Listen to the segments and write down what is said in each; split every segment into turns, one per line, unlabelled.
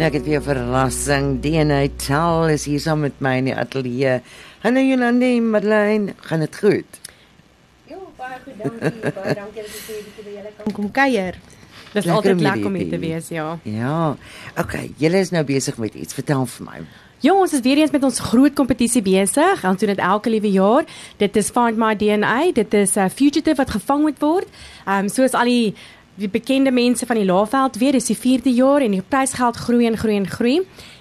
Nou ek het weer 'n verrassing. DNA Tel is hier saam met my in die ateljee. Hallo Jolande, Madeleine, gaan dit goed?
Ja, baie goed, dankie. Baie dankie dat jy by julle kan kom kuier.
Dis altyd lekker om hier
te
wees, ja.
Ja. Okay, julle is nou besig met iets. Vertel vir my.
Ja, ons is weer eens met ons groot kompetisie besig. Ons doen dit elke liewe jaar. Dit is Find My DNA. Dit is 'n uh, fugitive wat gevang moet word. Ehm um, soos al die die bekende mense van die Laagveld weet, dis die 4de jaar en die prysgeld groei en groei en groei.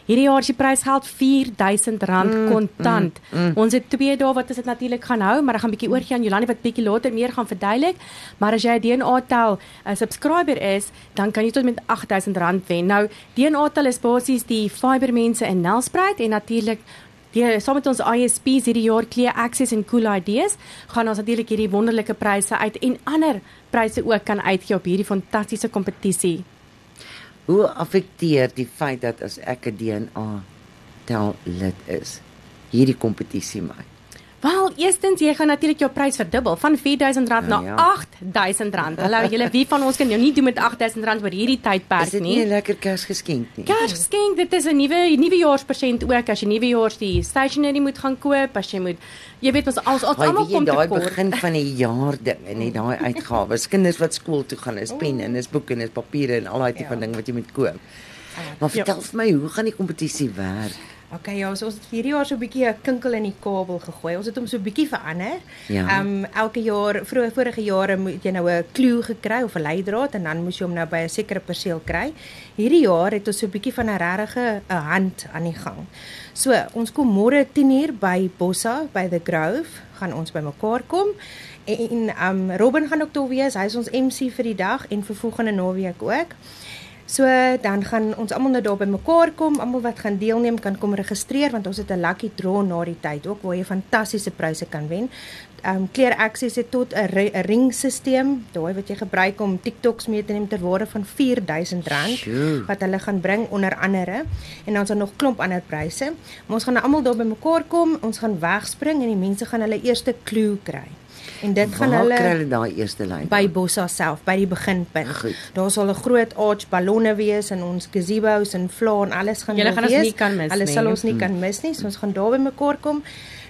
Hierdie jaar is die prysgeld R4000 mm, kontant. Mm, mm. Ons het twee dae wat ons dit natuurlik gaan hou, maar ek gaan bietjie oorgie aan Jolani wat bietjie later meer gaan verduidelik. Maar as jy 'n DNA tel 'n subscriber is, dan kan jy tot met R8000 wen. Nou, DNA tel is basies die fibermense in Nelspruit en natuurlik Die saam met ons ISPs hierdie jaar Clear Access en Cool Ideas gaan ons natuurlik hierdie wonderlike pryse uit en ander pryse ook kan uitgee op hierdie fantastiese kompetisie.
Hoe affekteer die feit dat as ek 'n DNA tel lid is, hierdie kompetisie my?
Wel, eerstens jy gaan natuurlik jou prys verdubbel van R4000
Nou
na
ja.
R8000. Hallo julle, wie van ons kan jou nie doen met R8000 oor hierdie
Is
tydperk
dit nie
nie?
'n lekker Kersgeskenk nie?
Kersgeskenk, dit is 'n nuwe nuwejaarspresent ook as jy nuwejaars die stationery moet gaan koop, as jy moet jy weet ons ons, ons almal kom te
daai
kort.
begin van die jaar ding en net daai uitgawes. Kinders wat skool toe gaan, is penne en is boeke en is papiere en al daai tipe van ding wat jy moet koop. Maar
Ja.
vertel vir my, hoe gaan die kompetisie werk?
Okay, ja, so ons het hierdie jaar so 'n bietjie 'n kinkel in die kabel gegooi. Ons het hom so 'n bietjie verander.
Ja.
Ehm um, elke jaar, vroeër vorige jare moet jy nou 'n klou gekry of 'n leidraad en dan moes jy hom nou by 'n sekere perseel kry. Hierdie jaar het ons so 'n bietjie van 'n regte 'n hand aan die gang. So, ons kom môre 10uur by Bossa by the Grove, gaan ons bymekaar kom. En ehm um, Robin gaan ook daar wees. Hy is ons MC vir die dag en vir volgende naweek ook. So dan gaan ons almal nou daar bymekaar kom, almal wat gaan deelneem kan kom registreer want ons het 'n lucky draw na die tyd ook waar jy fantastiese pryse kan wen. Um Clear Access het tot 'n ri- 'n ringstelsel, daai wat jy gebruik om TikToks mee te neem ter waarde van R4000
Sjoe.
wat hulle gaan bring onder andere en dan is daar nog klomp ander pryse. Maar ons gaan nou almal daar bymekaar kom, ons gaan wegspring en die mense gaan hulle eerste klou kry. En dit gaan hulle
kry hulle daai eerste lyn?
by Bossa self, by die beginpunt.
Goed.
Daar sal 'n groot arch ballonne wees en ons gazebos en vla en alles gaan
Julle gaan ons nie kan mis
Hulle
nie.
sal ons nie kan mis nie. So ons gaan daar bymekaar kom.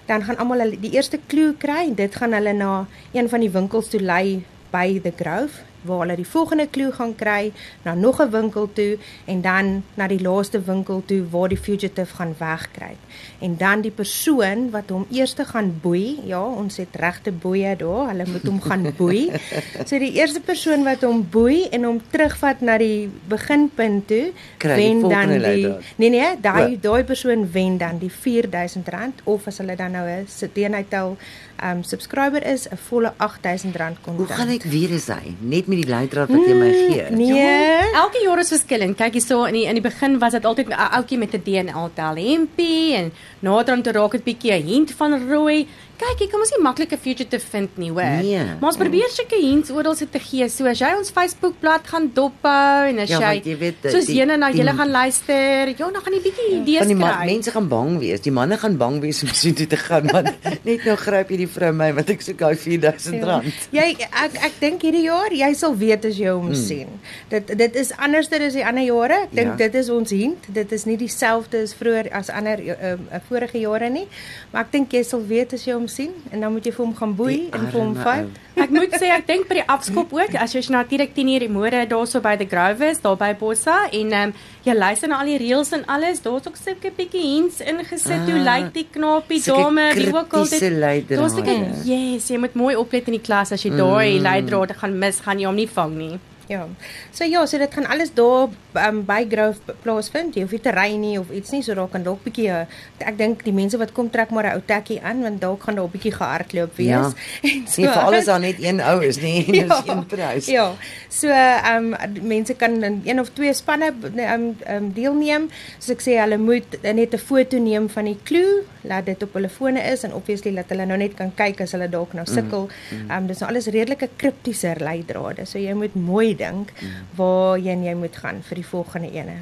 Dan gaan almal hulle die eerste klou kry en dit gaan hulle na een van die winkels toe lei by the Grove waar hulle die volgende klou gaan kry, na nog 'n winkel toe en dan na die laaste winkel toe waar die fugitive gaan wegkruip. En dan die persoon wat hom eerste gaan boei, ja, ons het regte boeie daar, hulle moet hom gaan boei. So die eerste persoon wat hom boei en hom terugvat na die beginpunt toe,
Kry die
wen dan
volgende
die
leidraad.
Nee nee, daai daai persoon wen dan die R4000 of as hulle dan nou 'n Citeenheitel um subscriber is, 'n volle R8000 kontant.
Hoe gaan ek weer is hy? Net met die leidraad wat jy my gee.
Nee.
Elke jaar is verskillend. Kyk hierso in die in die begin was dit altyd 'n ouetjie met 'n DNA tel hempie en naderhand te raak dit bietjie 'n hint van rooi. Kyk, jy kan mos nie maklike fugitive vind nie, hoor.
Nee.
Maar ons probeer sulke hints oral se te gee. So as jy ons Facebook bladsy gaan dophou en as
Ja,
jy,
want jy weet,
soos
die-
jene na
die-
julle gaan luister, ja, dan gaan jy bietjie idees
Van die ma-
kry.
mense gaan bang wees. Die manne gaan bang wees om sien toe te gaan want net nou gryp hierdie vrou my wat ek soek daai R4000.
Ja. Jy ek ek dink hierdie jaar jy sal weet as jy hom hmm. sien. Dit dit is anderster as die ander jare. Ek dink
Ja.
ja. dit is ons hint. Dit is nie dieselfde as vroeër as ander uh, uh, vorige jare nie. Maar ek dink jy sal weet as jy hom sien en dan moet jy vir hom gaan boei
Die
en vir hom vat.
ou.
Ek moet sê ek dink by die afskop ook as jy natuurlik 10 uur die môre daarso by the Grove is, daar by Bossa en ehm um, jy luister na al die reëls en alles, daar's ook sulke bietjie hints ingesit hoe
Ah,
lyk die knapie dame, wie ook al
leidrade.
Daar's sulke yes, jy moet mooi oplet in die klas as jy daai leidrade gaan mis, gaan jy hom nie vang nie.
Ja. So ja, so dit gaan alles daar um, by Grove plaasvind. Jy hoef nie te ry nie of iets nie, so daar kan dalk bietjie uh, ek dink die mense wat kom trek maar 'n ou tekkie aan want dalk gaan daar 'n bietjie gehardloop wees.
Ja.
En so
Nee, vir alles daar net een ou is nie en dis een prys.
Ja. So ehm um, mense kan in een of twee spanne ehm um, um, deelneem. Soos ek sê, hulle moet net 'n foto neem van die klou, laat dit op hulle fone is en obviously laat hulle nou net kan kyk as hulle dalk nou sukkel. Ehm um, dis nou alles redelike kriptiese leidrade. So jy moet mooi dink waarheen jy moet gaan vir die volgende ene.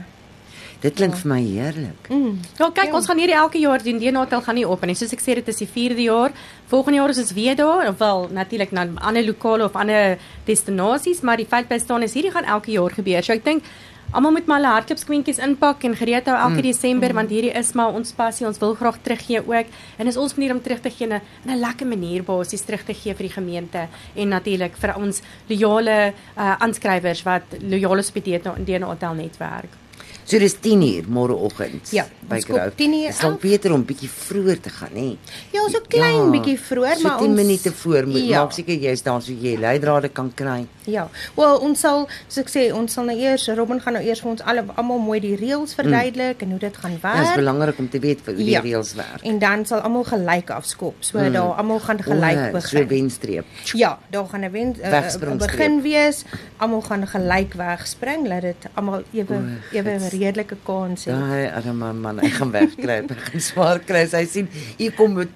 Dit klink vir my heerlik.
Mm.
Ja, kyk,
Ja.
ons gaan hierdie elke jaar doen. Die natal gaan nie op en soos ek sê dit is die 4de jaar. Volgende jaar is ons weer daar, of wel natuurlik na ander lokale of ander destinasies, maar die feit bly staan is hierdie gaan elke jaar gebeur. So ek dink almal moet maar hulle hardloopskwintjies inpak en gereed hou elke mm. Desember mm. want hierdie is maar ons passie. Ons wil graag teruggee ook en is ons manier om terug te gee 'n 'n lekker manier basies terug te gee vir die gemeente en natuurlik vir ons loyale uh, aanskrywers wat loyale op die DNA Hotel netwerk.
So dis 10uur môreoggend.
Ja, by Grove. 10uur.
Dit sal beter om bietjie vroeër te gaan, nê.
Ja, so klein ja, bietjie vroeër,
so
maar
10 ons 10 minute voor moet ja. maak seker jy's daar so jy leidrade kan kry.
Ja. Wel, ons sal soos ek sê, ons sal nou eers Robin gaan nou eers vir ons al almal mooi die reëls mm. verduidelik mm. en hoe dit gaan werk.
Ja, dit is belangrik om te weet hoe die ja. reëls werk.
En dan sal almal gelyk afskop. So mm. daar almal gaan gelyk
o, begin. So wenstreep.
Ja, daar gaan 'n wen uh, begin wees. Almal gaan gelyk wegspring, laat dit almal ewe ewe redelike kans
sê. Daai arme man, hy gaan wegkry, hy gaan swaar kry. Hy sien hier kom met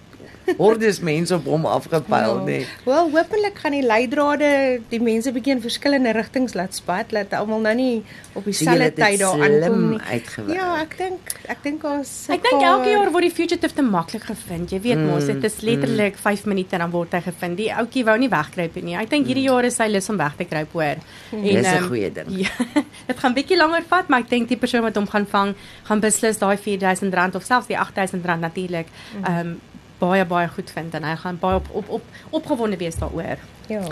hordes mense op hom afgepyl, no. nee.
Wel, hopelik gaan die leidrade die mense bietjie in verskillende rigtings laat spat, laat almal nou nie op dieselfde tyd daar aankom
nie.
Ja, ek dink ek dink ons
Ek dink elke jaar word die fugitive te maklik gevind. Jy weet mm, mos, dit is letterlik mm. 5 minute dan word hy gevind. Die ouetjie wou nie wegkruip nie. Ek dink hierdie mm. jaar is sy lus om weg te kruip, hoor.
En dis 'n um, goeie ding.
Ja, dit gaan bietjie langer vat, maar ek dink die persoon wat hom gaan vang, gaan beslis daai R4000 of selfs die R8000 natuurlik mm. ehm um, baie baie goed vind en hy gaan baie op op op opgewonde wees daaroor.
Ja.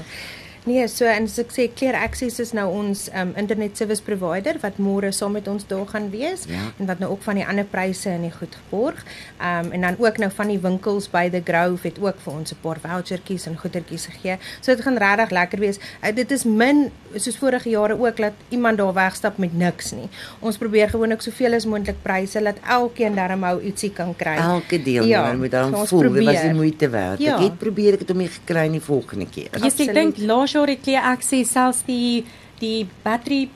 Nee, so en so ek sê Clear Access is nou ons um, internet service provider wat môre saam met ons daar gaan wees ja. en wat nou ook van die ander pryse in die goed geborg. Ehm um, en dan ook nou van die winkels by the Grove het ook vir ons 'n paar vouchertjies en goedertjies gegee. So dit gaan regtig lekker wees. Uh, dit is min soos vorige jare ook dat iemand daar wegstap met niks nie. Ons probeer gewoonlik soveel as moontlik pryse dat elkeen darmhou ietsie kan kry.
Elke deel ja, moet dan voel dit was die moeite werd. Ja. Ek het probeer ek het hom gekry in die volgende keer.
Jy sê dink laas jaar het jy akses selfs die die battery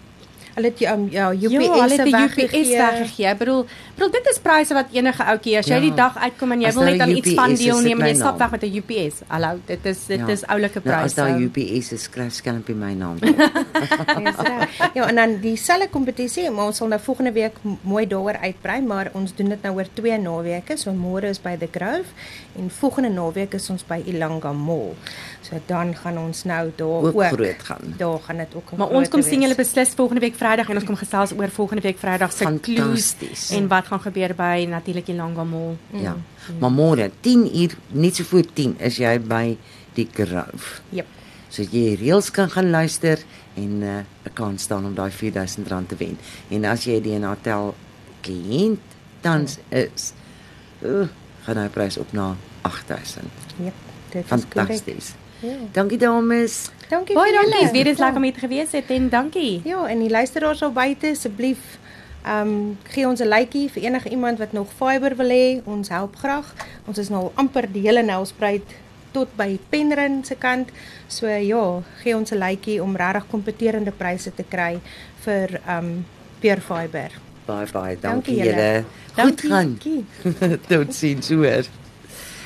Hulle het um, ja UPS
ja, hulle het die UPS weggegee. Ek bedoel, bedoel dit is pryse wat enige ouetjie as jy ja. die dag uitkom en jy as wil net aan iets van deelneem en jy stap weg met 'n UPS. Hallo, dit is dit ja. is oulike pryse. Nou,
as daar UPS is, skryf skerp op my naam.
ja, en dan dieselfde kompetisie, maar ons sal nou volgende week mooi daaroor uitbrei, maar ons doen dit nou oor twee naweke. So môre is by the Grove en volgende naweek is ons by Ilanga Mall. So dan gaan ons nou daar ook,
ook groot gaan.
Daar gaan dit ook.
Maar ons kom sien julle beslis volgende week Vrydag en ons kom gesels oor volgende week Vrydag se clues en wat gaan gebeur by natuurlik die Langa Mall.
Ja. Mm. Maar môre 10 uur, net so voor 10 is jy by die Grove.
Jep.
So jy reels kan gaan luister en 'n uh, kans staan om daai R4000 te wen. En as jy die hotel kliënt tans mm. is, uh, gaan hy prys op na 8000.
Jep. Dit
is fantasties. Ja. Dankie dames.
Dankie
baie dankie. Weer eens lekker om hier te gewees het en dankie.
Ja, en die luisteraars al buite asseblief ehm um, gee ons 'n likeie vir enige iemand wat nog fiber wil hê. Ons help graag. Ons is nou amper die hele Nelspruit tot by Penryn se kant. So ja, gee ons 'n likeie om regtig kompeterende pryse te kry vir ehm um, Peer Fiber.
Bye bye. Dankie julle. Goed gaan. Tot sins hoor.